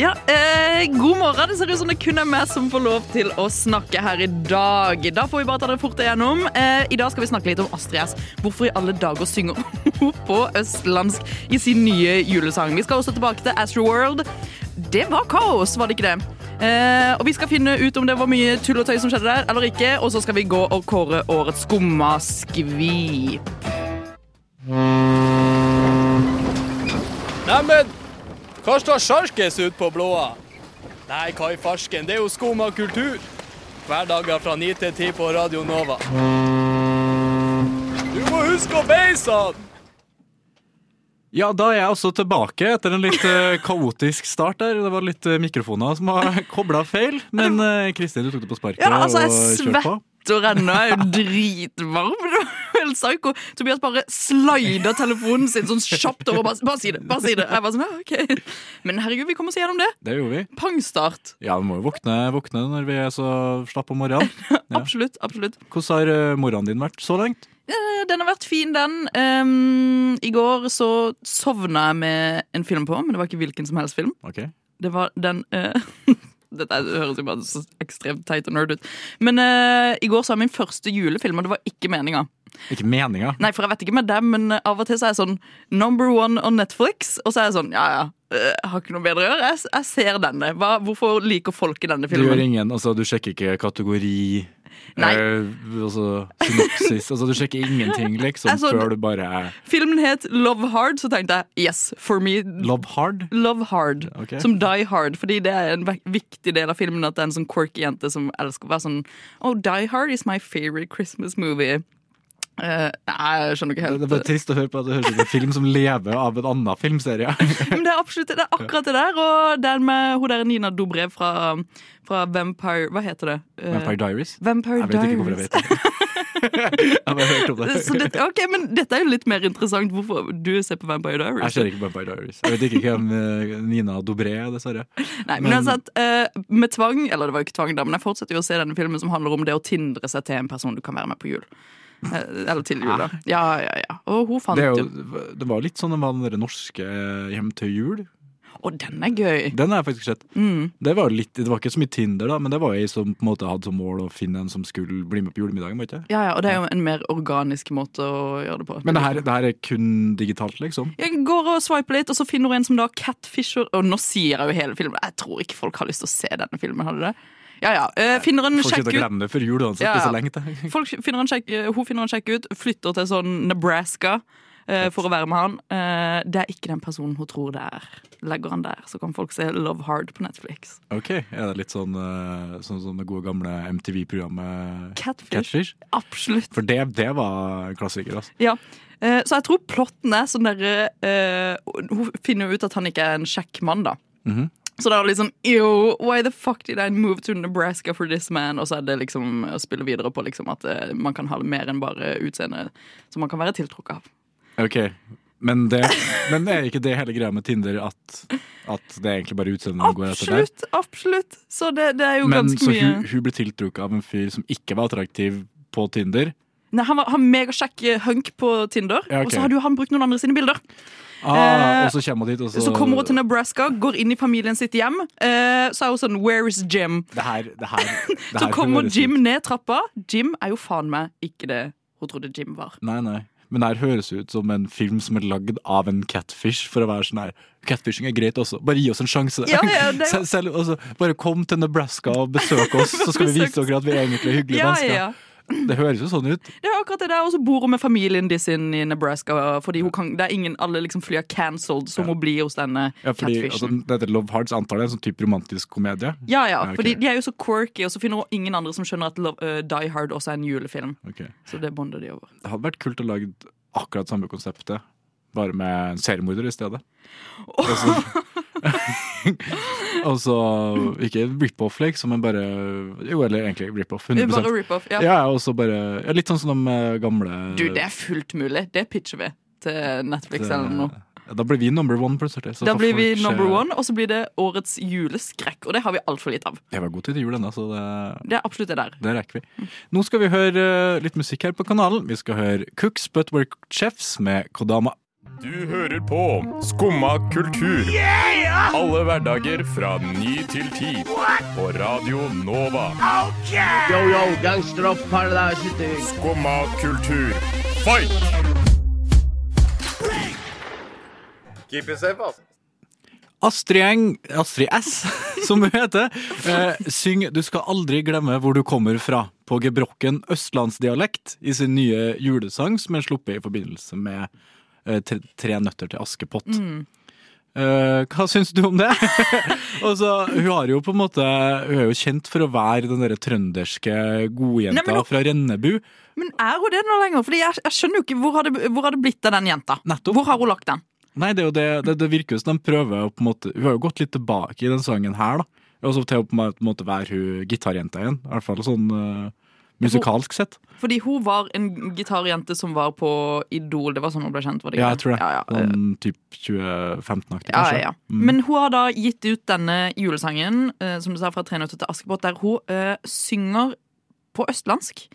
Ja, eh, God morgen. Det ser ut som det kun er meg som får lov til å snakke her i dag. Da får vi bare ta det fort igjennom. Eh, I dag skal vi snakke litt om Astrid S. Hvorfor i alle dager synger hun på østlandsk i sin nye julesang? Vi skal også tilbake til Astro World. Det var kaos, var det ikke det? Eh, og Vi skal finne ut om det var mye tull og tøy som skjedde der, eller ikke. Og så skal vi gå og kåre årets skumma skvi. Neimen, hva står sjarkes ut på blåa? Nei, hva i farsken, det er jo skum av kultur. Hverdager fra 9 til 10 på Radio Nova. Du må huske å beise han! Ja, da er jeg også tilbake etter en litt eh, kaotisk start der. Det var litt eh, mikrofoner som har kobla feil. Men uh, Kristin, du tok det på sparket Ja, altså, jeg og kjørte på. Ennå. Jeg er jo dritvarm. Det var helt psyko. Tobias bare slider telefonen sin sånn kjapt over. Bare, bare si det. bare si det Jeg bare sånn, ja, ok. Men herregud, vi kommer oss gjennom det. Det gjorde vi. Pangstart. Ja, vi må jo våkne, våkne når vi er så slappe om morgenen. Ja. Absolutt. absolutt. Hvordan har uh, morgenen din vært så langt? Eh, Den har vært fin, den. Ehm, I går så sovna jeg med en film på, men det var ikke hvilken som helst film. Ok. Det var den eh, Dette høres jo bare så ekstremt teit og nerd ut. Men uh, i går så var min første julefilm, og det var ikke meninga. Ikke meninga. Nei, for jeg vet ikke med dem, men av og til så er jeg sånn number one on Netflix, og så er jeg sånn ja ja, eh, jeg har ikke noe bedre å gjøre. Jeg, jeg ser denne. Hva, hvorfor liker folk denne filmen? Du gjør ingen, altså du sjekker ikke kategori Nei. eh, altså synopsis altså Du sjekker ingenting, liksom, altså, før du bare Filmen het Love Hard, så tenkte jeg yes, for me Love hard? Love Hard, okay. som Die Hard. Fordi det er en viktig del av filmen at det er en sånn quirky jente som elsker å være sånn Oh, Die Hard is my favorite Christmas movie. Eh, nei, jeg skjønner ikke helt. Det er bare trist å høre på at det høres ut som en film som lever av en annen filmserie. Men det er absolutt det er akkurat det der. Og den med hun der Nina Dobrev fra, fra Vampire Hva heter det? Eh, Vampire Diaries? Vampire Jeg vet ikke hvorfor jeg vet det. jeg har hørt om det. Dette, ok, men dette er jo litt mer interessant. Hvorfor du ser på Vampire Diaries? Jeg ser ikke Vampire Diaries. Jeg vet ikke hvem eh, Nina Dobré er, dessverre. Nei, men altså at uh, Med tvang, eller det var jo ikke tvang da, men jeg fortsetter jo å se denne filmen som handler om det å tindre seg til en person du kan være med på jul. Eh, eller til jul, da. Ja, ja, ja. Og hun fant Det, jo det var litt sånn Det var den norske eh, Hjem til jul. Å, den er gøy! Den har jeg faktisk sett. Mm. Det var, litt, det var ikke så mye Tinder, da, men det var ei som på en måte hadde som mål å finne en som skulle bli med på julemiddagen. ikke? Ja, ja, Og det er jo en mer organisk måte å gjøre det på. Men det her, det her er kun digitalt, liksom? Jeg går og swiper litt, og så finner hun en som da catfisher Og nå sier jeg jo hele filmen. Jeg tror ikke folk har lyst til å se denne filmen. Har de det? Ja, ja. Eh, finner en sjekk ut glemme det før jul uansett. Ja, ja. så lenge til. Folk finner en sjekk, eh, Hun finner en sjekk ut, flytter til sånn Nebraska eh, for å være med han. Det er ikke den personen hun tror det er. Legger han der, så kan folk se Love Hard på Netflix. Ok, Er det litt sånn, som sånn som det gode gamle MTV-programmet Catfish. Catfish? Absolutt. For det, det var klassiker, altså. Ja. Så jeg tror plotten er sånn eh, Hun finner jo ut at han ikke er en kjekk mann, da. Mhm. Så da er det liksom Yo, why the fuck did I move to Nebraska for this man? Og så er det liksom å spille videre på liksom at eh, man kan ha mer enn bare utseende som man kan være tiltrukket av. Ok, men det, men er ikke det hele greia med Tinder at, at det er egentlig bare utseendet man går etter der? Absolutt! absolutt Så det, det er jo Men ganske så mye hun, hun ble tiltrukket av en fyr som ikke var attraktiv på Tinder? Nei, Han var han megakjekk hunk på Tinder, Ja, okay. og så hadde jo han brukt noen andre sine bilder. Ah, Eh, og så kommer hun dit, og så Så kommer hun til Nebraska, går inn i familien sitt hjem. Eh, så er hun sånn Where is Jim? Det her, det her, det Så kommer Jim ned trappa. Jim er jo faen meg ikke det hun trodde Jim var. Nei, nei. Men det her høres ut som en film som er lagd av en catfish. For å være sånn her Catfishing er greit også. Bare gi oss en sjanse. Ja, ja, er Selv, selv, altså, bare kom til Nebraska og besøk oss, så skal vi vise dere at vi er egentlig hyggelige Ja, mennesker. Ja, ja. Det høres jo sånn ut. Det er akkurat det der, Og så bor hun med familien de sin i Nebraska. Fordi kan, det er ingen, Alle liksom fly er cancelled, så hun blir hos denne Ja, fordi altså, catfishen. Dette Love Hearts antar det er en sånn type romantisk komedie. Ja, ja, Ja, ok. fordi de er jo så quirky, og så finner hun ingen andre som skjønner at Love, uh, Die Hard også er en julefilm. Okay. Så det bonder de over. Det hadde vært kult å lage akkurat samme konseptet, bare med en seriemorder i stedet. Oh. så- Og så ikke rip-off, liksom, men bare Jo, eller egentlig rip-off. 100 Bare rip-off. Ja. Ja, og så bare ja, Litt sånn som de eh, gamle Du, det er fullt mulig. Det pitcher vi til Netflix det- eller noe. Ja, Da blir vi number one, så Da blir vi number one, og så blir det årets juleskrekk. Og det har vi altfor lite av. Jeg var god til jul ennå, så det, Det er absolutt det der. det rekker vi. Nå skal vi høre eh, litt musikk her på kanalen. Vi skal høre Cooks But Work Chefs med Kodama. Du hører på Skumma kultur. Alle hverdager fra ny til ti. På Radio Nova. Yo, yo, gangsteropp, paradise, Skumma kultur, fight! Keep it safe, altså. Astrid Eng, Astrid S, som hun heter, eh, synger 'Du skal aldri glemme hvor du kommer fra' på gebrokken østlandsdialekt i sin nye julesang som er sluppet i forbindelse med tre, tre nøtter til Askepott. Eh, hva syns du om det? altså, hun har jo på en måte Hun er jo kjent for å være den der trønderske godjenta Nei, fra Rennebu. Men er hun det nå lenger? Fordi jeg, jeg skjønner jo ikke hvor har, det, hvor har det blitt av den jenta? Nettopp. Hvor har hun lagt den? Nei, det er jo det, det, det virker jo som de prøver å på en måte Hun har jo gått litt tilbake i den sangen her, da. så til å på en måte være hun gitarjenta igjen. I hvert fall sånn eh, musikalsk sett. Fordi hun var en gitarjente som var på Idol. Det var sånn hun ble kjent? var det ikke Ja, jeg tror det. Ja, ja. Sånn typ 2015-aktig, Ja, kanskje. ja. Mm. Men hun har da gitt ut denne julesangen, eh, som du sa, fra Tre nøtter til Askepott, der hun uh, synger på østlandsk.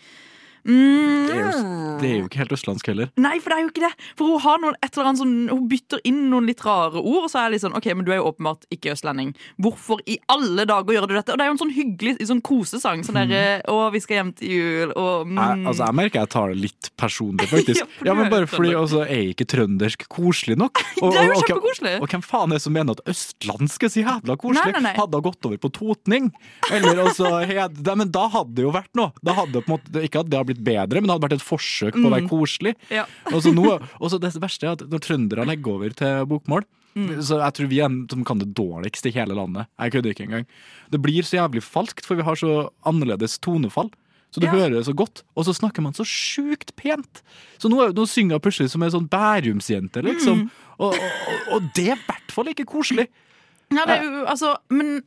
Mm. Det, er jo, det er jo ikke helt østlandsk heller. Nei, for det er jo ikke det. For hun har noen, et eller annet sånn, hun bytter inn noen litt rare ord, og så er jeg litt sånn OK, men du er jo åpenbart ikke østlending. Hvorfor i alle dager gjør du dette? Og det er jo en sånn hyggelig sånn kosesang. Sånn derre Å, vi skal hjem til jul, og mm. Jeg, altså, jeg merker jeg tar det litt personlig, faktisk. Ja, for ja, men Bare fordi altså, er ikke trøndersk koselig nok? Og, Det er jo og- og kjempekoselig. Og hvem faen er det som mener at østlandsk er så jævla koselig? Nei, nei, nei. Hadde hun gått over på totning? Eller altså hed, Men da hadde det jo vært noe. Da hadde på en måte, Ikke at det har blitt bedre, men det hadde vært et forsøk på å være koselig. Ja. Og så nå, og så det verste er at når trøndere legger over til bokmål Så jeg tror vi er som kan det dårligst i hele landet. Jeg kødder ikke engang. Det blir så jævlig falskt, for vi har så annerledes tonefall. Så du Ja. hører det så godt, og så snakker man så sjukt pent. Så nå, nå synger hun plutselig som ei sånn Bærumsjente, liksom. Og, og, og- og det er i hvert fall ikke koselig. Ja, det er jo, altså, men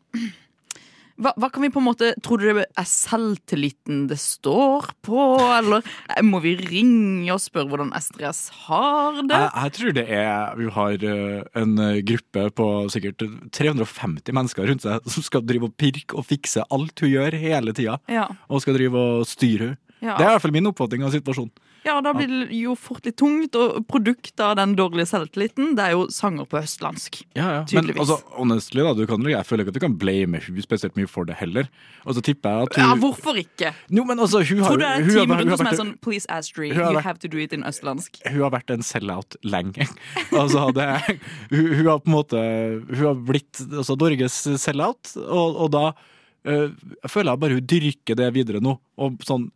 hva, hva kan vi på en måte Tror du det er selvtilliten det står på, eller må vi ringe og spørre hvordan Estrid har det? Jeg, jeg tror det er Vi har eh, en eh, gruppe på sikkert 350 mennesker rundt seg som skal drive og pirke og fikse alt hun gjør hele tida. Ja, Og skal drive og styre henne. ja. Det er i hvert fall min oppfatning av situasjonen. Ja, da blir det jo fort litt tungt, og produktet av den dårlige selvtilliten, det er jo sanger på østlandsk. Ja, ja. Men altså, honestly, da, du kan, jeg føler ikke at du kan blame hun spesielt mye for det heller. Og så tipper jeg at hun Ja, hvorfor ikke? Jo, men altså, hun har, Tror du det er et har- team rundt som er sånn Please, Astrid, you vært- have to do it in østlandsk. hun har vært en sell-out lenge. altså, det, hun, hun har på en måte Hun har blitt altså, Norges sell-out, og, og da øh, jeg føler jeg bare hun dyrker det videre nå. Og sånn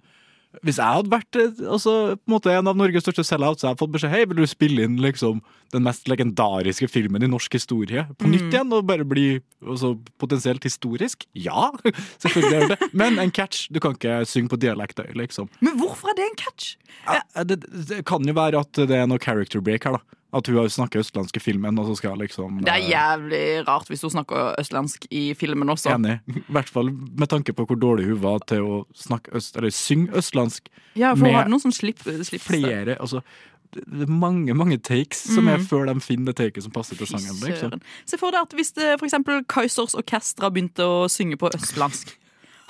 hvis jeg hadde vært eh, altså, på en en av Norges største sell-out, så hadde jeg fått beskjed Hei, vil du spille inn liksom, den mest legendariske filmen i norsk historie på Mm. nytt igjen? Og bare bli altså, potensielt historisk? Ja, selvfølgelig gjør det. Men en catch. Du kan ikke synge på dialekt liksom. Men hvorfor er det en catch? Ja, det, det kan jo være at det er noe character break her, da. At hun har snakket østlandsk i filmen, og så skal liksom Det er eh, jævlig rart hvis hun snakker østlandsk i filmen også. Enig. I hvert fall med tanke på hvor dårlig hun var til å snakke øst, eller synge østlandsk. Ja, for hun har noen som slipper, slipper Flere altså, det er mange mange takes som Mm. er før de finner det taket som passer til sangen. Liksom. Se for deg at hvis det, for eksempel Kaizers Orkestra begynte å synge på østlandsk.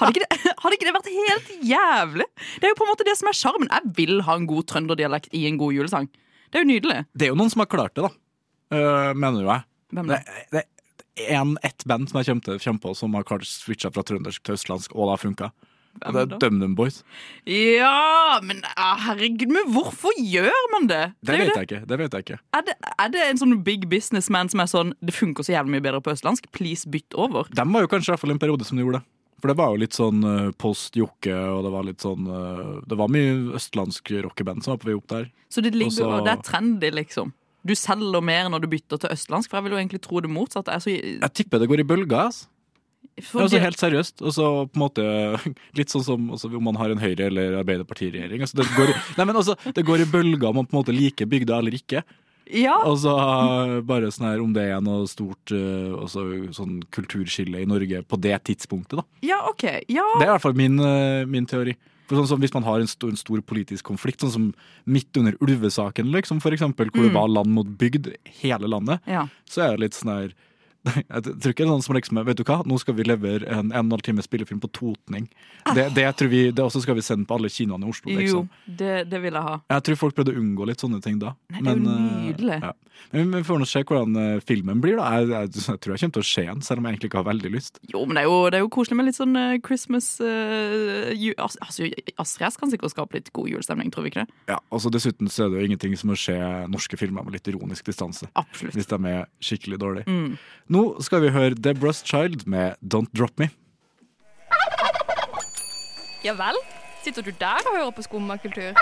Hadde ikke, det, hadde ikke det vært helt jævlig? Det er jo på en måte det som er sjarmen. Jeg vil ha en god trønderdialekt i en god julesang. Det er jo nydelig. Det er jo noen som har klart det, da. Uh, mener jo jeg. Hvem Det, da? det er en, ett band som jeg kommer, på som har klart å switche fra trøndersk til østlandsk, og det har funka. Det er? DumDum Boys. Ja, men herregud, men hvorfor gjør man det? Det det vet det. jeg ikke. Det vet jeg ikke. Er, det, er det en sånn big businessman som er sånn Det funker så jævlig mye bedre på østlandsk, please bytt over? De var jo kanskje i hvert fall en periode som de gjorde det. For det var jo litt sånn uh, post Jokke, og det var litt sånn uh, Det var mye østlandsk rockeband som var på vei opp der. Så det ligger, Også, det er trendy, liksom. Du selger mer når du bytter til østlandsk, for jeg vil jo egentlig tro det motsatte. Jeg er så, Jeg tipper det går i bølger. Altså. for altså Helt seriøst. Og så på en måte Litt sånn som altså, om man har en Høyre- eller Arbeiderpartiregjering. Altså, det, går i, nei, men altså, det går i bølger om man på en måte liker bygda eller ikke. Ja, så bare sånn her om det er noe stort uh, altså, sånn kulturskille i Norge på det tidspunktet, da. ja, OK. Ja. Det er i hvert fall min, uh, min teori. For sånn som Hvis man har en stor, en stor politisk konflikt, sånn som midt under ulvesaken, liksom, for eksempel, hvor det var land mot bygd, hele landet, ja. så er det litt sånn her Jeg tror ikke det er noen som liksom Vet du hva, nå skal vi levere en en og en halv time spillefilm på totning. Det, det tror vi, det også skal vi sende på alle kinoene i Oslo. Jo, liksom. det, det vil jeg ha. Jeg tror folk prøvde å unngå litt sånne ting da. Nei, det er jo eh, nydelig. ja. Men vi får nå se hvordan eh, filmen blir. da jeg, jeg, jeg tror jeg kommer til å se den, selv om jeg egentlig ikke har veldig lyst. Jo, men det er jo, det er jo koselig med litt sånn eh, Christmas uh, ju, altså, Astrid S kan sikkert skape litt god julestemning, tror vi ikke det? Ja, altså Dessuten så er det jo ingenting som å se norske filmer med litt ironisk distanse. Absolutt. Hvis de er skikkelig dårlige. Mm. Nå skal vi høre Deborah's Child med Don't Drop Me. Ja vel? Sitter du der og hører på skummakultur?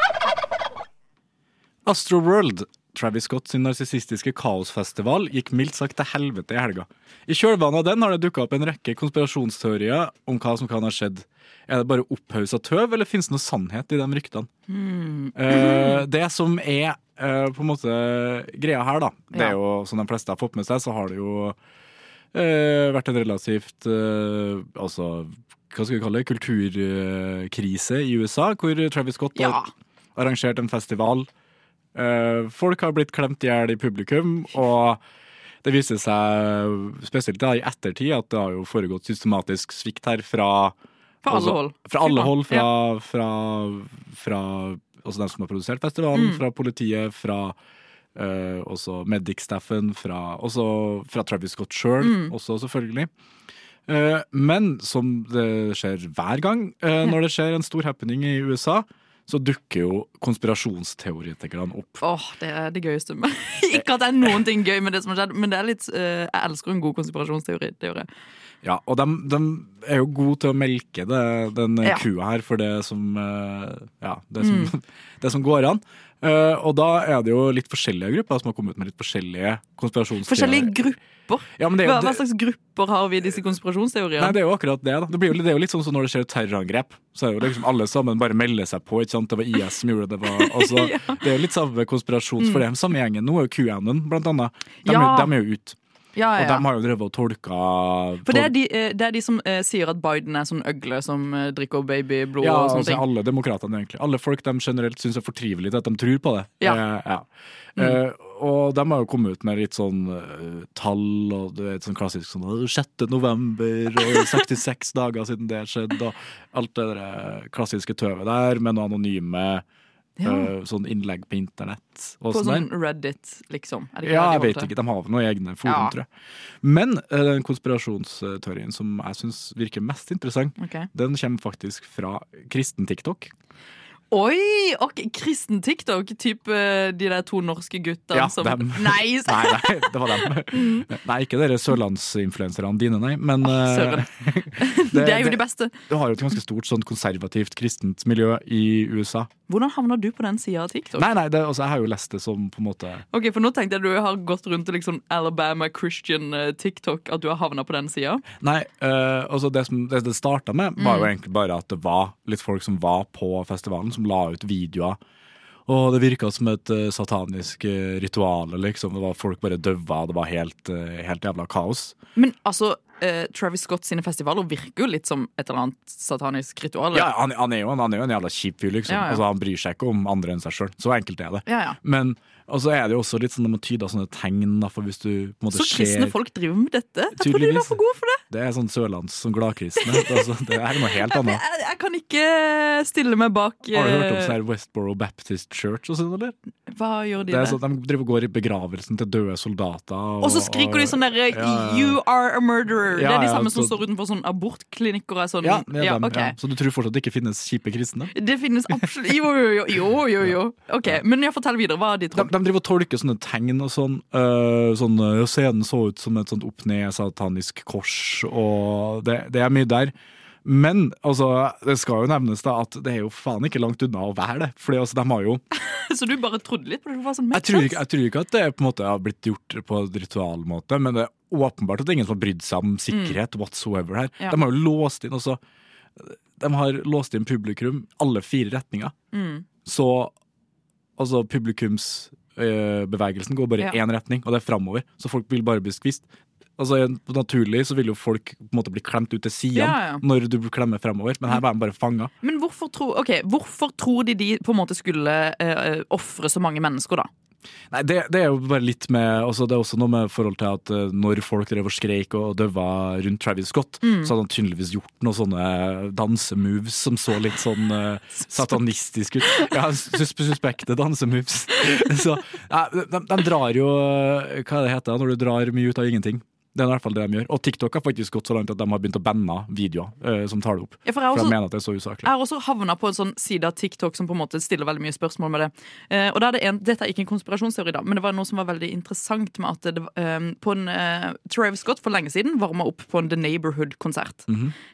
Astroworld, Travis Scott sin narsissistiske kaosfestival, gikk mildt sagt til helvete i helga. I kjølvannet av den har det dukka opp en rekke konspirasjonsteorier om hva som kan ha skjedd. Er det bare opphausa tøv, eller finnes det noe sannhet i de ryktene? Eh, det som er uh, på en måte greia her, da, det er jo som de fleste har fått med seg, så har det jo uh, vært en relativt Altså, hva skal vi kalle det, kulturkrise i USA, hvor Travis Scott Ja. har arrangert en festival. Eh, folk har blitt klemt i hjel i publikum, og det viser seg spesielt da i ettertid at det har jo foregått systematisk svikt her fra Fra alle hold. Fra alle hold. Fra, fra, fra også dem som har produsert festivalen, Mm. fra politiet, fra Uh, også Medic-staffen, fra, også fra Travis Scott sjøl, Mm. også selvfølgelig. Uh, men som det skjer hver gang uh, når det skjer en stor happening i USA, så dukker jo konspirasjonsteoretikerne opp. Åh, det er det gøyeste. med- ikke at det er noen ting gøy med det som har skjedd, men det er litt, uh, jeg elsker en god konspirasjonsteori. teori. Ja, og de, de er jo gode til å melke det, den Ja. kua her for det som, uh, ja, det som, det som går an. Uh, og da er det jo litt forskjellige grupper som har kommet ut med litt forskjellige konspirasjonsteorier. Forskjellige grupper. Ja, men det er Hva, jo, hva slags grupper har vi i disse konspirasjonsteoriene? Nei, det er jo akkurat det. da Det, blir jo, det er jo litt sånn som når det skjer terrorangrep. Så er det jo liksom alle sammen bare melder seg på. ikke sant? Det var IS som gjorde det. var, altså, Ja. Det er jo litt samme konspirasjons... For den samme gjengen. Nå er jo QAnon, blant annet. De, Ja. de er jo ute. ja, Og ja. de har jo drevet og tolka For det er, de, eh, det er de som eh, sier at Biden er sånn øgle som eh, drikker babyblod Ja, og sånne altså ting. alle demokratene egentlig. Alle folk de generelt syns er for trivelig at de tror på det. Ja. Eh, ja. Og de har jo kommet ut med litt sånn uh, tall og du vet, et sånn klassisk sånn 6. november og 66 dager siden det skjedde og alt det der eh, klassiske tøvet der med noen anonyme Ja. uh, sånn innlegg på internett. På sånn sånn Reddit, liksom. Ja, jeg vet ikke. De har vel noen egne forum, Ja. tror jeg. Men uh, den konspirasjonsteorien som jeg syns virker mest interessant, okay. den kommer faktisk fra kristen TikTok. Oi! ok, Kristen TikTok, type eh, de der to norske guttene Ja, som dem. Nei! Nei, nei, det var dem. Nei, ikke dere sørlandsinfluenserne dine, nei. Men oh, det, Det er jo de beste. du har jo et ganske stort sånn konservativt kristent miljø i USA. Hvordan havna du på den sida av TikTok? Nei, nei, det, altså, jeg har jo lest det som på en måte Ok, For nå tenkte jeg du har gått rundt til liksom Alabama Christian eh, TikTok, at du har havna på den sida. Nei, eh, altså det som det, det starta med, var Mm. jo egentlig bare at det var litt folk som var på festivalen, som la ut videoer. Og det virka som et uh, satanisk uh, ritual. Liksom. Det var Folk bare døva, det var helt, uh, helt jævla kaos. Men altså, eh, Travis Scott sine festivaler virker jo litt som et eller annet satanisk ritual. Ja, han, han, er jo, han er jo en jævla kjip fyr, liksom. Ja, ja. Altså, han bryr seg ikke om andre enn seg sjøl. Så enkelt er det. Ja, ja. Men og så er det jo også litt sånn de må tyde av sånne tegn, da, for hvis du på en måte Så kristne skjer, folk driver med dette? Jeg trodde de var for gode for det. Det er sånn sørlands sånn gladkristne. altså, det er noe helt annet. Jeg, jeg kan ikke stille meg bak Har du hørt om eh, sånn Westboro Baptist Church og sånn, eller? Hva gjør de Det er sånn, De driver og går i begravelsen til døde soldater. Og, Og så skriker de sånn derre. 'You are a murderer'. Det Ja, er de samme som står utenfor sånn abortklinikker er sånn. Ja, det er dem, ok. ja. Så du tror fortsatt det ikke finnes kjipe kristne? Det finnes absolutt Jo, jo, jo. jo, jo. Ok, Men jeg fortell videre. Hva er de De, de driver og tolker sånne tegn og sånn. Uh, sånn øh, Scenen så ut som et sånt opp-ned-satanisk kors, og det, det er mye der. Men altså, det skal jo nevnes da at det er jo faen ikke langt unna å være det. Fordi altså, de har jo Så du bare trodde litt på det? sånn jeg tror, ikke, jeg tror ikke at det på en måte har blitt gjort på en ritualmåte, men det er åpenbart at det er ingen som har brydd seg om sikkerhet whatsoever her. Ja. De har jo låst inn også De har låst inn publikum alle fire retninger. Mm. Så altså publikumsbevegelsen går bare i Ja. én retning, og det er framover. Så folk vil bare bli skvist. Altså, naturlig så vil jo folk på en måte bli klemt ut til sidene Ja, ja. når du klemmer fremover, men her var de bare fanga. Men hvorfor tror, okay, hvorfor tror de de på en måte skulle uh, ofre så mange mennesker, da? Nei, det, det er jo bare litt med altså Det er også noe med forhold til at eh, når folk drev og skreik og døva rundt Travis Scott, Mm. så hadde han tydeligvis gjort noen sånne dansemoves som så litt sånn uh, satanistisk ut. Ja, sus suspekte dansemoves. Så ja, de, de drar jo eh, Hva er det heter når du drar mye ut av ingenting? Det er i hvert fall det de gjør. Og TikTok har faktisk gått så langt at de har begynt å banne videoer eh, som tar det opp. Ja, for jeg For også- de mener at det er så usaklig. Jeg har også havna på en sånn side av TikTok som på en måte stiller veldig mye spørsmål med det. Eh, og er det en, Dette er ikke en konspirasjonsteori, da, men det var noe som var veldig interessant med at det, eh, på en, eh, Travis Scott for lenge siden varma opp på en The Neighborhood-konsert.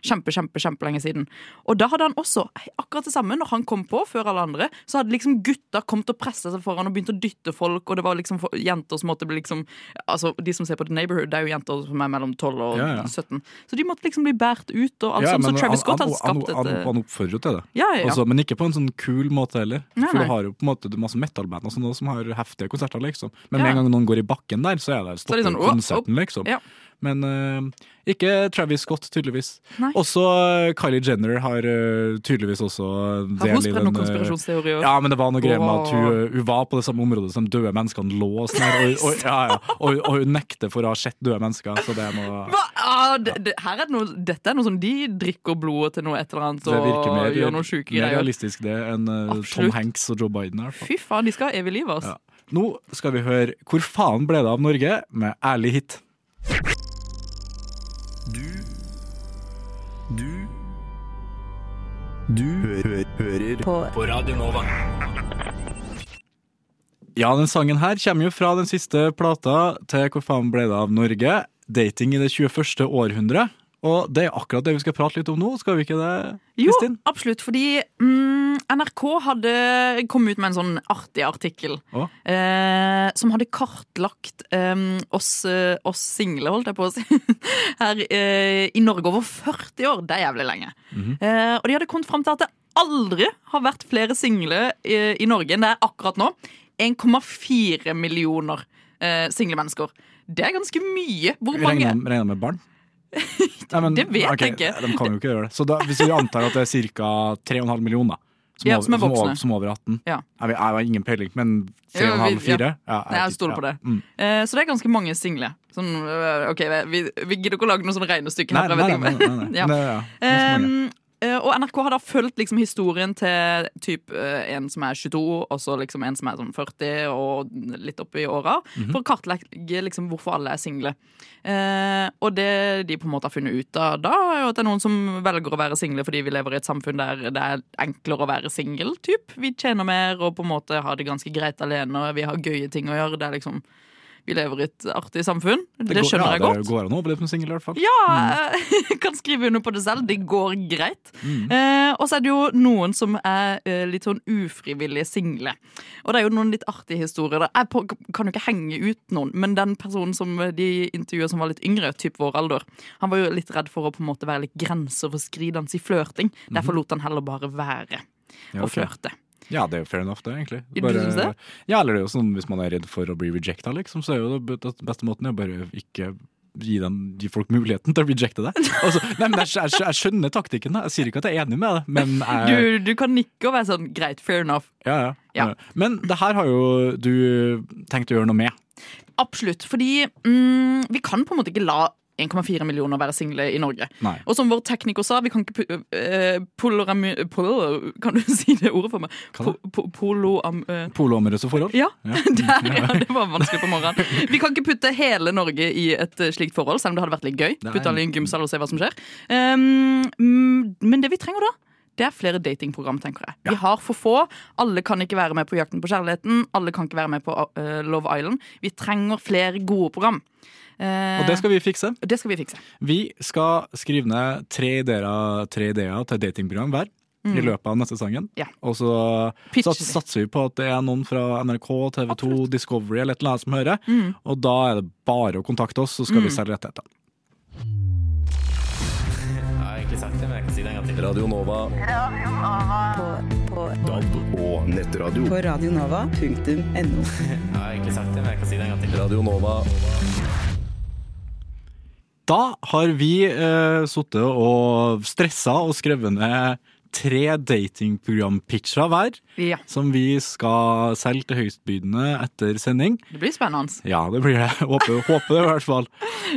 Kjempe, kjempe, kjempelenge siden. Og da hadde han også akkurat det samme. Når han kom på, før alle andre, så hadde liksom gutta kommet og pressa seg foran og begynt å dytte folk, og det var liksom for, jenter som måtte bli liksom Altså, de som ser på The Neighborhood, det er jo jenter som er mellom 12 og Ja, ja. 17. Så de måtte liksom bli båret ut, og alt Ja, sånt. Så Travis Scott hadde skapt dette han, et han oppfordrer jo til det. ja, ja, ja. Også, men ikke på en sånn kul måte heller. Nei, For nei. du har jo på en måte masse metal-band sånn som har heftige konserter, liksom. Men med en gang noen går i bakken der, så er det Så er stopper det sånn, konserten, liksom. Men uh, ikke Travis Scott, tydeligvis. Nei. Også eh, Kylie Jenner har uh, tydeligvis også Har hun i den, noen konspirasjonsteorier? Ja, men det var noe greier med at hun, hun var på det samme området som døde menneskene lå og sånn og, og, ja, ja, og, og hun nekter for å ha sett døde mennesker, så det er noe? Ah, det, det, her er det noe, dette er noe som de drikker blodet til noe et eller annet og mer, gjør noe sjuke mer realistisk det enn eh, Tom Hanks og Joe Biden. Her. Fy faen, de skal ha evig liv, altså. Ja. Nå skal vi høre 'Hvor faen ble det av Norge?' med ærlig hit. Du Du Du hø hører på. Radio Nova. Ja, den sangen her kommer jo fra den siste plata til 'Hvor faen ble det av Norge?' Dating i det 21. århundre. Og det er akkurat det vi skal prate litt om nå, skal vi ikke det, Jo, absolutt, fordi mm, NRK hadde kommet ut med en sånn artig artikkel eh, som hadde kartlagt eh, oss, eh, oss single, holdt jeg på å si, her eh, i Norge over 40 år. Det er jævlig lenge. Mhm. eh, og de hadde kommet fram til at det aldri har vært flere single i, i Norge enn det er akkurat nå. 1,4 millioner eh, single mennesker. Det er ganske mye. Hvor mange regner med barn? Nei, men, Det vet jeg ikke. De kan jo ikke gjøre det. Så da, hvis vi antar at det er ca. 3,5 millioner som, Ja, over, som er voksne. over, som over 18 Ja. Jeg, jeg har ingen peiling, men 3,5-4? ja. Jeg ikke. stoler på det. Mm. Eh, så det er ganske mange single. Sånn, ok, vi, vi gidder ikke å lage noe sånn regnestykke Nei, her. nei, jeg nei, nei, nei, nei. Ja. Det, ja. Eh, og NRK har da fulgt liksom historien til typ, eh, en som er 22, og så liksom en som er sånn 40 og litt oppe i åra, -hmm. for å kartlegge liksom hvorfor alle er single. Eh, og det de på en måte har funnet ut av da, er jo at det er noen som velger å være single fordi vi lever i et samfunn der det er enklere å være singel. typ. Vi tjener mer og på en måte har det ganske greit alene, og vi har gøye ting å gjøre. Det er liksom vi lever i et artig samfunn. Det, går- skjønner ja, jeg godt. Det går an å overleve som singel, i hvert fall. Ja, jeg kan skrive under på det selv. Det går greit. Mm. Eh, og så er det jo noen som er eh, litt sånn ufrivillig single. Og det er jo noen litt artige historier. Jeg på, kan jo ikke henge ut noen, men den personen som de intervjuet som var litt yngre, typ vår alder, han var jo litt redd for å på en måte være litt grenseoverskridende i flørting. Derfor lot han heller bare være Mhm. Ja, okay. ok. flørte. Ja, det er jo fair enough, det, egentlig. Du synes det? Ja, eller det er jo sånn hvis man er redd for å bli rejecta, liksom, så er jo det beste måten å bare ikke gi, den, gi folk muligheten til å rejecte deg. Altså, nei, men jeg, jeg, jeg skjønner taktikken, da. jeg sier ikke at jeg er enig med det, men jeg, Du, du kan nikke og være sånn greit, fair enough. ja, ja, Ja. Men det her har jo du tenkt å gjøre noe med. Absolutt. Fordi mm, vi kan på en måte ikke la 1,4 millioner å være single i Norge. Nei. Og som vår tekniker sa, vi kan ikke uh, polorami... Pol, kan du si det ordet for meg? Po, po, poloam... uh, Poloamorøse forhold? Ja, Ja. Der, ja, det var vanskelig på morgenen. Vi kan ikke putte hele Norge i et øh, slikt forhold, selv om det hadde vært litt gøy. Putte alle i en gymsal og se hva som skjer. Um, men det vi trenger da, det er flere datingprogram, tenker jeg. Vi har for få. Alle kan ikke være med på Jakten på kjærligheten. Alle kan ikke være med på uh, Love Island. Vi trenger flere gode program. Uh, Og det skal vi fikse. det skal vi fikse. Vi skal skrive ned tre ideer, tre ideer til datingprogram hver. I løpet av neste sangen. Ja. Og så Pitcher satser vi på at det er noen fra NRK, TV2, Discovery eller et eller annet som hører. Mm. Og da er det bare å kontakte oss, så skal vi selge rettigheter. Radio Nova. DAB og nettradio. På radionova.no. Radio Nova. Da har vi eh, sittet og stressa og skrevet ned tre datingprogram-pitcher hver, Ja, som vi skal selge til høystbydende etter sending. det blir spennende. Ja, det blir det. Håper, håper det, i hvert fall.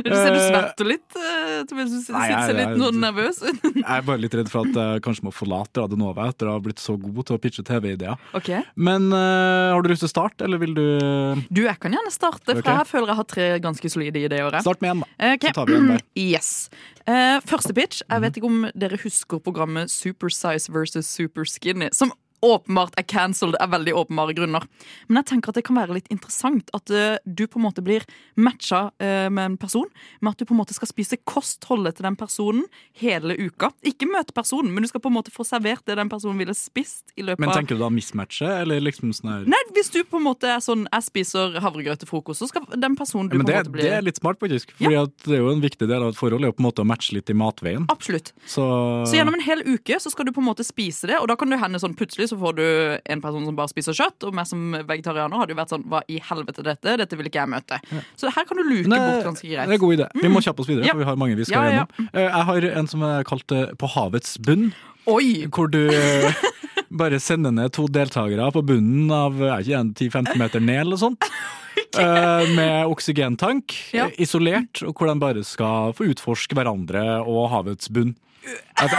Du ser du Eh, svetter litt. eh, Tobias, du ser litt noe nervøs ut. Jeg er bare litt redd for at jeg kanskje må forlate Radionova etter å ha blitt så god til å pitche TV-ideer. Okay. Men uh, har du lyst til å starte, eller vil du Du, jeg kan gjerne starte, for okay. jeg føler jeg har tre ganske solide ideer. Start med en, da. Okay. Så tar vi en der. Yes. Uh, første pitch. Jeg vet ikke om dere husker programmet Super Size versus Super Skinny, som åpenbart er cancelled av veldig åpenbare grunner. Men jeg tenker at det kan være litt interessant at uh, du på en måte blir matcha uh, med en person, med at du på en måte skal spise kostholdet til den personen hele uka. Ikke møte personen, men du skal på en måte få servert det den personen ville spist i løpet Men tenker du da mismatche, eller liksom sånn her Nei, hvis du på en måte er sånn Jeg spiser havregrøt til frokost, så skal den personen du Ja, men på en måte bli det er litt smart, faktisk. Fordi ja. det er jo en viktig del av et forhold er jo på en måte å matche litt i matveien. Absolutt. Så, Så gjennom en hel uke så skal du på en måte spise det, og da kan det hende sånn plutselig så får du en person som bare spiser kjøtt, og meg som vegetarianer hadde jo vært sånn Hva i helvete dette? Dette vil ikke jeg møte. Så her kan du luke Nei, bort ganske greit. Det er en god idé. Vi må kjappe oss videre, Ja. for vi har mange vi skal Ja, ja, ja. gjennom. Eh, Jeg har en som er kalt eh, På havets bunn, Oi! hvor du eh, bare sender ned to deltakere på bunnen av jeg ikke, 10-15 meter ned eller sånt. Okay. Med oksygentank, Ja. isolert, og hvor de bare skal få utforske hverandre og havets bunn. Jeg,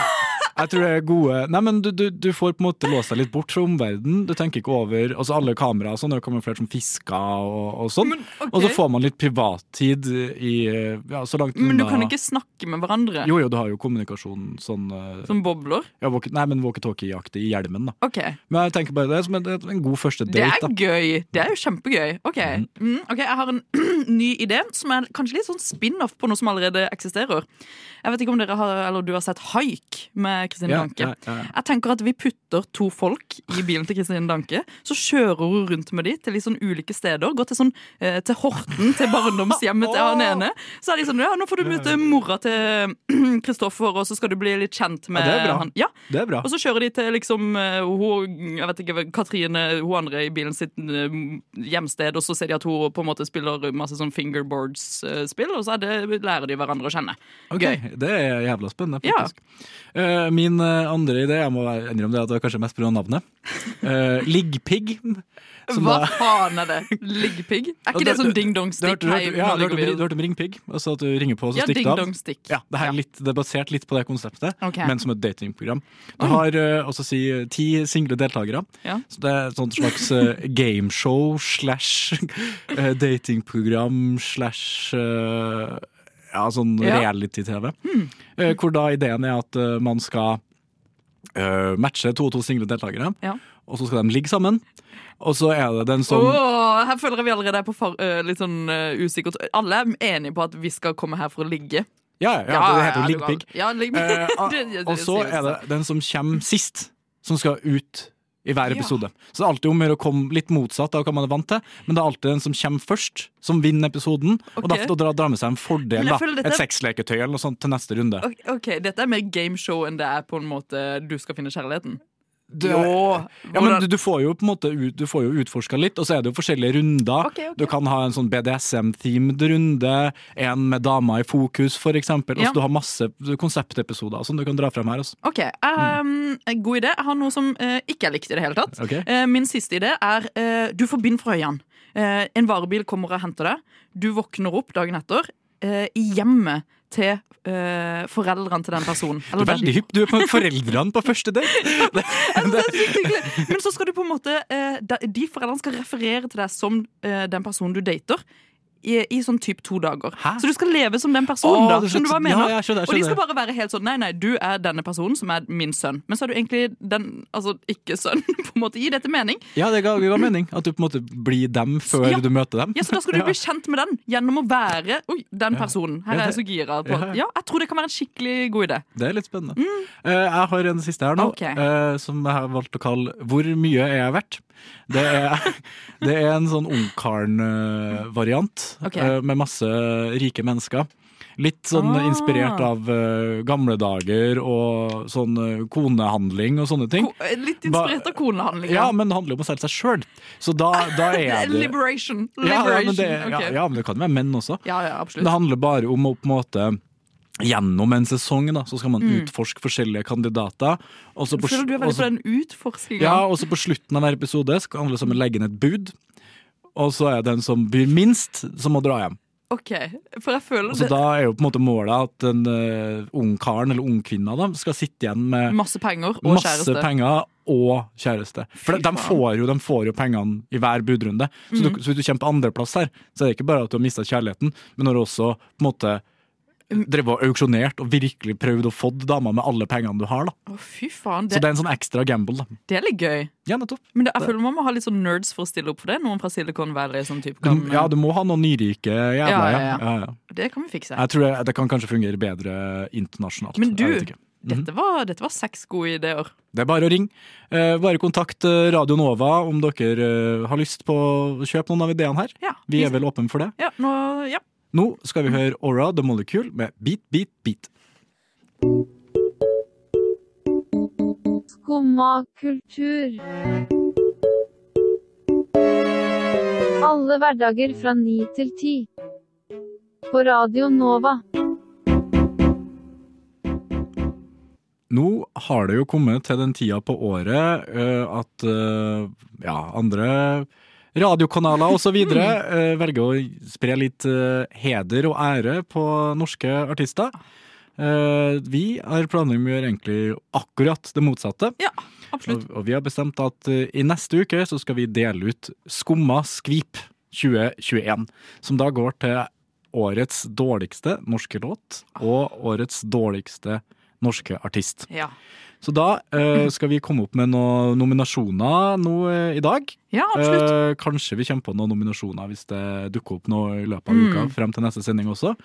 jeg tror det er gode Nei, men du, du, du får på en måte låst deg litt bort fra omverdenen. Du tenker ikke over Altså Alle kameraer og sånn er kamuflert som fisker og, og sånn. ok. Og så får man litt privattid i ja, så langt Men du kan ikke snakke med hverandre Jo, jo, du har jo kommunikasjon sånn eh, som bobler? ja, walk, Nei, men walkietalkie-aktig i hjelmen, da. Okay. Men jeg tenker bare det er som en, en god første date. Det er gøy. Det er jo kjempegøy. OK, mm, ok, Jeg har en ny idé som er kanskje litt sånn spin-off på noe som allerede eksisterer. Jeg vet ikke om dere har, eller du har sett Haik med Kristine Ja, Danke. ja, ja. Jeg tenker at Vi putter to folk i bilen til Kristine Danke. Så kjører hun rundt med de til litt sånn ulike steder. Går til, sånn, eh, til Horten, til barndomshjemmet til han ene. Så er de sånn, ja, Nå får du møte mora til Kristoffer, og så skal du bli litt kjent med det er han. Ja, Det er bra. og så kjører de til liksom eh, hun, jeg vet ikke, Katrine, hun andre i bilen sitt eh, hjemsted, og så ser de at hun på en måte spiller masse sånn fingerboards-spill, og så det, lærer de hverandre å kjenne. Ok, Det er jævla spennende, Ja. faktisk. Min eh, andre idé, jeg må innrømme det at det er kanskje mest pga. navnet. Uh, Liggpigg. Hva da- faen er det? Liggpigg? Er ikke det sånn ding dong Du stick? du ja, du hørte, om ringpigg? Altså at du ringer på, og så Ja, stikker av. stick. Ja, det, er litt, det er basert litt på det konseptet, okay. men som et datingprogram. Du har uh, også si ti single deltakere. Ja. Så det er et sånt slags uh, gameshow slash uh, datingprogram slash ja, sånn Ja. reality-TV. Eh, hvor da ideen er at eh, man skal eh, matche to og to single deltakere, Ja. og så skal de ligge sammen. Og så er det den som Åh, her føler jeg vi allerede er på for, uh, litt sånn uh, usikkert. Alle er enige på at vi skal komme her for å ligge. Ja, ja, ja det heter jo du liggpigg. Ja, det- og så er det den som kommer sist, som skal ut i hver Ja. episode. Så det er alltid om å komme litt motsatt av hva man er vant til, men det er alltid den som kommer først, som vinner episoden, og Ok. da får dra, med seg en fordel, da. dette- Et sexleketøy eller noe sånt til neste runde. Ok, Dette er mer gameshow enn det er på en måte du skal finne kjærligheten. Du- jo, Ja, men du, du får jo på en måte ut, du får jo utforska litt, og så er det jo forskjellige runder. Okay, okay. Du kan ha en sånn BDSM-themed runde, en med dama i fokus, for eksempel. Ja. Altså, du har masse konseptepisoder som du kan dra frem her. Også. Ok, um, God idé. Jeg har noe som uh, ikke er likt i det hele tatt. Okay. Uh, min siste idé er uh, du får bind fra øynene. En varebil kommer og henter deg. Du våkner opp dagen etter eh, i hjemmet til eh, foreldrene til den personen. Du er veldig hypp. Du er på foreldrene på første date. Men så skal du på en måte eh, de- De foreldrene skal referere til deg som eh, den personen du dater. I, i sånn typ to dager. Hæ? Så du skal leve som den personen. oh, da er Skjønner du hva jeg mener? ja, jeg skjønner, jeg Og de skal bare være helt sånn Nei, nei, du er denne personen som er min sønn. Men så er du egentlig den Altså ikke sønn. På en måte Gi dette mening? ja, det ga, ga mening. At du på en måte blir dem før Ja. du møter dem. Ja, Så da skal du bli kjent med den gjennom å være Oi, den personen. Her Ja, er jeg så gira på. ja. Jeg tror det kan være en skikkelig god idé. Det er litt spennende. Eh, jeg har en siste her nå, okay. uh, som jeg har valgt å kalle 'Hvor mye er jeg verdt?' Det er, det er en sånn ungkaren-variant Ok. med masse rike mennesker. Litt sånn Ah. inspirert av uh, gamle dager og sånn uh, konehandling og sånne ting. Ko- eh, Litt inspirert av konehandling? Ja, men det handler jo om å selge seg sjøl. Så da, da er det Liberation. ja, ja, men det, ja, ok. ja, men det kan være menn også. ja, ja, absolutt. Det handler bare om å på en måte gjennom en sesong da, så skal man utforske forskjellige kandidater. Og så på, Føler du er veldig på den utforskinga? ja, og så på slutten av hver episode skal alle sammen legge inn et bud. Og så er det den som byr minst, som må dra hjem. OK. For jeg føler Og så det da er jo på en måte målet at den uh, ung karen eller ung kvinne skal sitte igjen med masse penger og masse kjæreste. penger og kjæreste. For de, de, får jo, de får jo pengene i hver budrunde. Så, Mm. du, så hvis du kommer på andreplass her, så er det ikke bare at du har mista kjærligheten, men når du også på en måte. Drevet og auksjonert og virkelig prøvd å få dama med alle pengene du har. da. Å, fy faen. Så Det, det er en sånn ekstra gamble. da. det er litt gøy. Ja, nettopp. Men det, jeg føler man må ha litt sånn nerds for å stille opp for det. Noen fra Silicon Valley som typ Du, kan ja, du må ha noen nyrike jævla. Ja, Ja, ja, ja, ja. ja. Det kan vi fikse. Jeg tror det, det kan kanskje fungere bedre internasjonalt. Men du, Jeg vet ikke. Dette var, dette var seks gode ideer. Det er bare å ringe. Eh, bare kontakt eh, Radio Nova om dere eh, har lyst på å kjøpe noen av ideene her. Ja, Vi er vel åpne for det. ja, nå, ja. Nå skal vi høre Aura The Molecule med Beat, Beat, Beat. Skumma kultur. Alle hverdager fra ni til ti. På Radio Nova. Nå har det jo kommet til den tida på året uh, at uh, ja, andre radiokanaler osv. Uh, velger å spre litt uh, heder og ære på norske artister. Uh, vi har planer om å gjøre egentlig akkurat det motsatte. Ja, absolutt. Og, og vi har bestemt at uh, i neste uke så skal vi dele ut Skumma skvip 2021. Som da går til årets dårligste norske låt og årets dårligste norske artist. Ja. Så da eh, skal vi komme opp med noen nominasjoner nå eh, i dag. ja, absolutt. Eh, kanskje vi kommer på noen nominasjoner hvis det dukker opp noe i løpet av Mm. uka frem til neste sending også.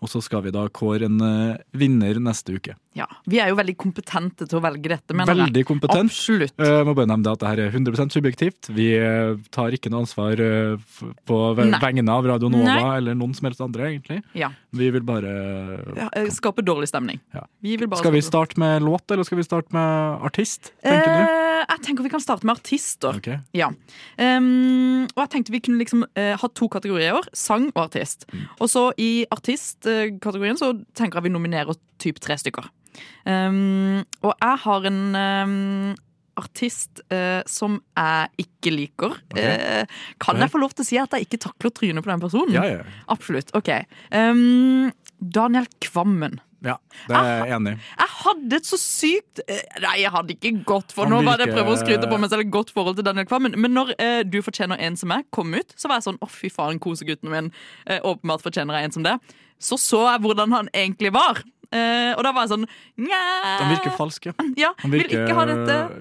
Og så skal vi da kåre en eh, vinner neste uke. Ja. Vi er jo veldig kompetente til å velge dette, jeg. Veldig kompetent. Absolutt. Jeg må bare nevne at det her er 100% subjektivt. Vi eh, tar ikke noe ansvar eh, på ve- vegne av Radio Nova Nei. eller noen som helst andre, egentlig. Ja. Vi vil bare Ja, eh, Skape dårlig stemning. Ja. Vi Skal vi starte med låt, eller skal vi starte med artist, tenker du? Eh, jeg tenker vi kan starte med artister. Okay. Ja. Um, og jeg tenkte vi kunne liksom uh, ha to kategorier, sang og artist. Mm. Og så i artistkategorien så tenker jeg vi nominerer typ tre stykker. Um, og jeg har en um, artist uh, som jeg ikke liker. Eh, kan jeg få lov til å si at jeg ikke takler trynet på den personen? Ja, ja. Absolutt. OK. Daniel Kvammen. Ja, det er jeg enig i. Jeg hadde et så sykt eh, Nei, jeg hadde ikke godt for Nå var det jeg prøver å skryte på meg selv et godt forhold til Daniel Kvammen. Men når eh, Du fortjener en som meg kom ut, så var jeg sånn å fy faen, kosegutten min eh, åpenbart fortjener jeg en som det. Så så jeg hvordan han egentlig var. Eh, og da var jeg sånn nja Han virker falsk, ja. Ja, Han virker,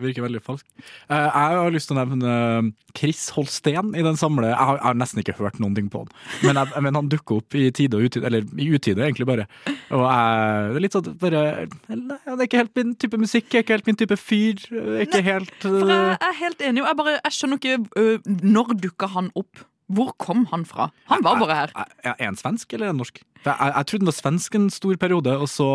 virker veldig falsk. Uh, jeg har lyst til å nevne eh, Chris Holsten i den samle Jeg har, jeg har nesten ikke hørt noen ting på han, men, jeg, men han dukker opp i tide og utide, eller i utide, egentlig bare. Og jeg, det er litt sånn bare nei, Det er ikke helt min type musikk, jeg er ikke helt min type fyr. jeg Er ikke helt For eh, jeg er helt enig. Jeg, bare, jeg skjønner ikke Når dukka han opp? Hvor kom han fra? Han var bare her. Er er han svensk eller en norsk? Jeg, jeg trodde den var svensk en stor periode, og så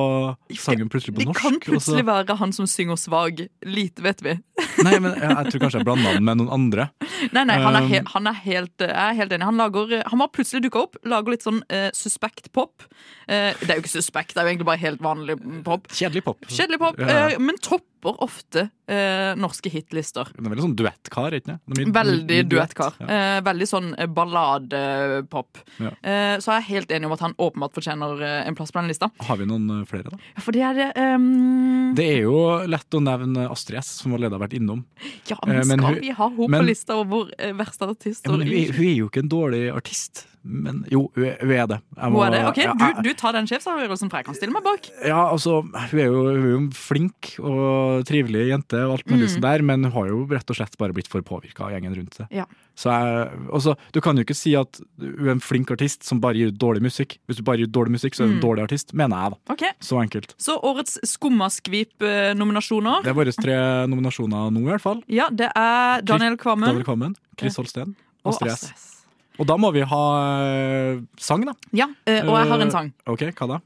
sang hun plutselig på norsk. Det kan plutselig være han som synger svag. Lite vet vi. Nei, men jeg, jeg tror kanskje jeg blanda den med noen andre. Nei, nei, han er, he Um, han er helt Jeg er helt enig. Han, lager, han var plutselig dukka opp, lager litt sånn uh, suspekt pop. Uh, det er jo ikke suspekt, det er jo egentlig bare helt vanlig pop. Kjedelig pop. Kjedelig pop, Ja. eh, men topper ofte eh, norske hitlister. Det er veldig sånn duettkar, ikke sant? Veldig duett. duettkar. Ja. Eh, veldig sånn balladepop. Ja. Eh, så jeg er helt enig om at han åpenbart fortjener eh, en plass på den lista. Har vi noen eh, flere, da? Ja, for det er ehm, Det er jo lett å nevne Astrid S, som allerede har vært innom. Ja, men men skal hun- vi ha henne på lista over verste Ja, artister? men hun, hun er jo ikke en dårlig artist. Men jo, hun er, det. Jeg Hun er det? Ok, du, du tar den sjefsavgjørelsen, for jeg kan stille meg bak. Ja, altså, hun er, jo, hun er jo en flink og trivelig jente, og alt mulig Mm. sånn der, men hun har jo rett og slett bare blitt for påvirka av gjengen rundt seg. Ja. Så jeg, også, du kan jo ikke si at hun er en flink artist som bare gir ut dårlig musikk. Hvis du bare gir ut dårlig musikk, så er hun en Mm. dårlig artist, mener jeg, da. Okay. Så enkelt. Så årets Skummaskvip-nominasjoner. Det er våre tre nominasjoner nå, i hvert fall. Ja, det er Daniel Kvammen Daniel Kvammen, Chris Holsten, og Astrid S. Og da må vi ha eh, sang, da. Ja, eh, og jeg har en sang. Ok, hva da?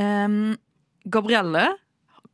Um, Gabrielle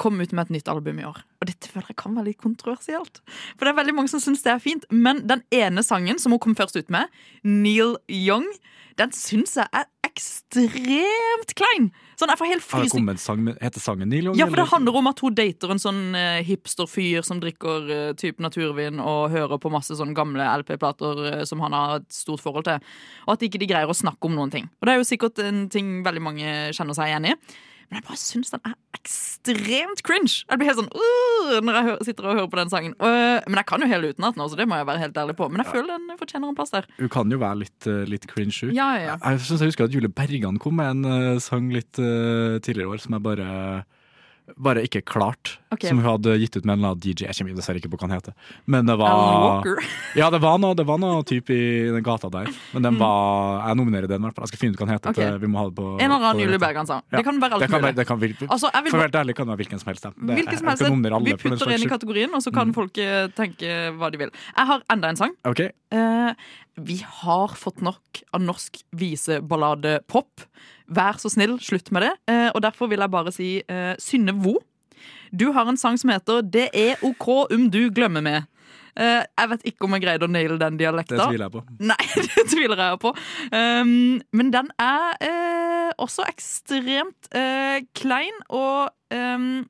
kom ut med et nytt album i år. Og dette føler jeg kan være litt kontroversielt. For det er veldig mange som syns det er fint. Men den ene sangen som hun kom først ut med, Neil Young, den syns jeg er ekstremt klein. Sånn, jeg får helt frysning. sang med, heter sangen Neil Young? Ja, for det handler om at hun dater en sånn eh, hipsterfyr som drikker uh, type naturvin og hører på masse sånne gamle LP-plater uh, som han har et stort forhold til. Og at ikke de greier å snakke om noen ting. Og det er jo sikkert en ting veldig mange kjenner seg igjen i. Men jeg bare syns den er ekstremt cringe. Jeg blir helt sånn uh, når jeg sitter og hører på den sangen. Uh, men jeg kan jo hele utenat nå, så det må jeg være helt ærlig på. Men jeg føler den fortjener en plass der. Hun kan jo være litt, uh, litt cringe, hun. Ja, ja, Jeg, Jeg syns jeg husker at Jule Bergan kom med en eh, sang litt tidligere i år som jeg bare bare ikke klart. Ok. Som hun hadde gitt ut med en eller annen DJ. Jeg kommer dessverre ikke på hva han heter. Men det var. Ja, det var noe, det var noe type i den gata der. Men den var Jeg nominerer den, i hvert fall. Jeg skal finne ut hva den heter. Okay. Vi må ha det på En eller annen på- Julie Bergan-sang. Ja. Det kan være alt det kan mulig. det kan Altså, vil For være ærlig kan det være hvilken som helst. Det- Hvilken som helst. alle Vi putter inn i kategorien, og så kan folk eh, tenke hva de vil. Jeg har enda en sang. Okay. Uh, vi har fått nok av norsk viseballade-pop. Vær så snill, slutt med det. Uh, og derfor vil jeg bare si uh, Synne Vo. Du har en sang som heter Det er OK om du glemmer meg. Uh, jeg vet ikke om jeg greide å naile den dialekta. Det tviler jeg på. Nei, det tviler jeg på. Um, men den er uh, også ekstremt uh, klein, og um,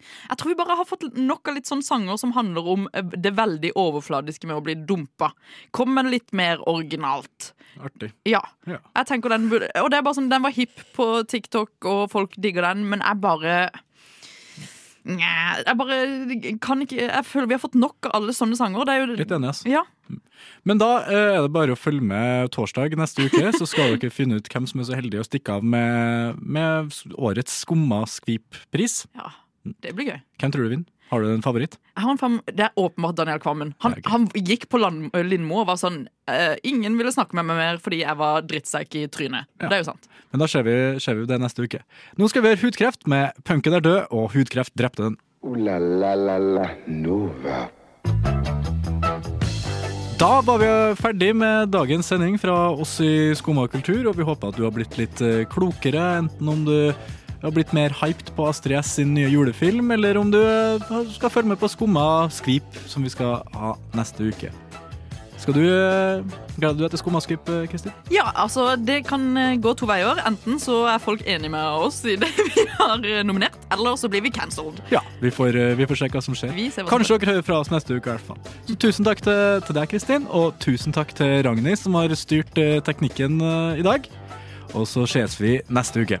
jeg tror vi bare har fått nok av litt sånne sanger som handler om det veldig overfladiske med å bli dumpa. Kom med litt mer originalt. Artig. Ja. Ja. Jeg tenker den burde Og det er bare sånn, den var hipp på TikTok, og folk digger den, men jeg bare jeg bare kan ikke Jeg føler vi har fått nok av alle sånne sanger. Det er jo Litt enig, altså. Ja. Men da eh, er det bare å følge med torsdag neste uke, så skal dere finne ut hvem som er så heldig å stikke av med, med årets Skumma skvip-pris. ja. Det blir gøy. Hvem tror du vinner? Har du en favoritt? Jeg har en fam det er åpenbart Daniel Kvammen. Han, han gikk på land Lindmo og var sånn uh, Ingen ville snakke med meg mer fordi jeg var drittsekk i trynet. Ja. Det er jo sant. Men da ser vi, ser vi det neste uke. Nå skal vi høre Hudkreft med 'Punken er død', og hudkreft drepte den. Uh, la la la la Nova. Da var vi ferdig med dagens sending fra oss i Skumma kultur, og vi håper at du har blitt litt eh, klokere, enten om du har blitt mer hyped på Astrid S sin nye julefilm, eller om du eh, skal følge med på Skumma skvip, som vi skal ha neste uke. Skal du eh, Gleder du deg til Skumma eh, Kristin? Ja, altså Det kan gå to veier. Enten så er folk enige med oss i det vi har nominert, eller så blir vi cancelled. Ja. Vi får, vi får se hva som skjer. Hva Kanskje dere hører fra oss neste uke, i hvert fall. Så tusen takk til, til deg, Kristin, og tusen takk til Ragnhild, som har styrt teknikken i dag. Og så ses vi neste uke.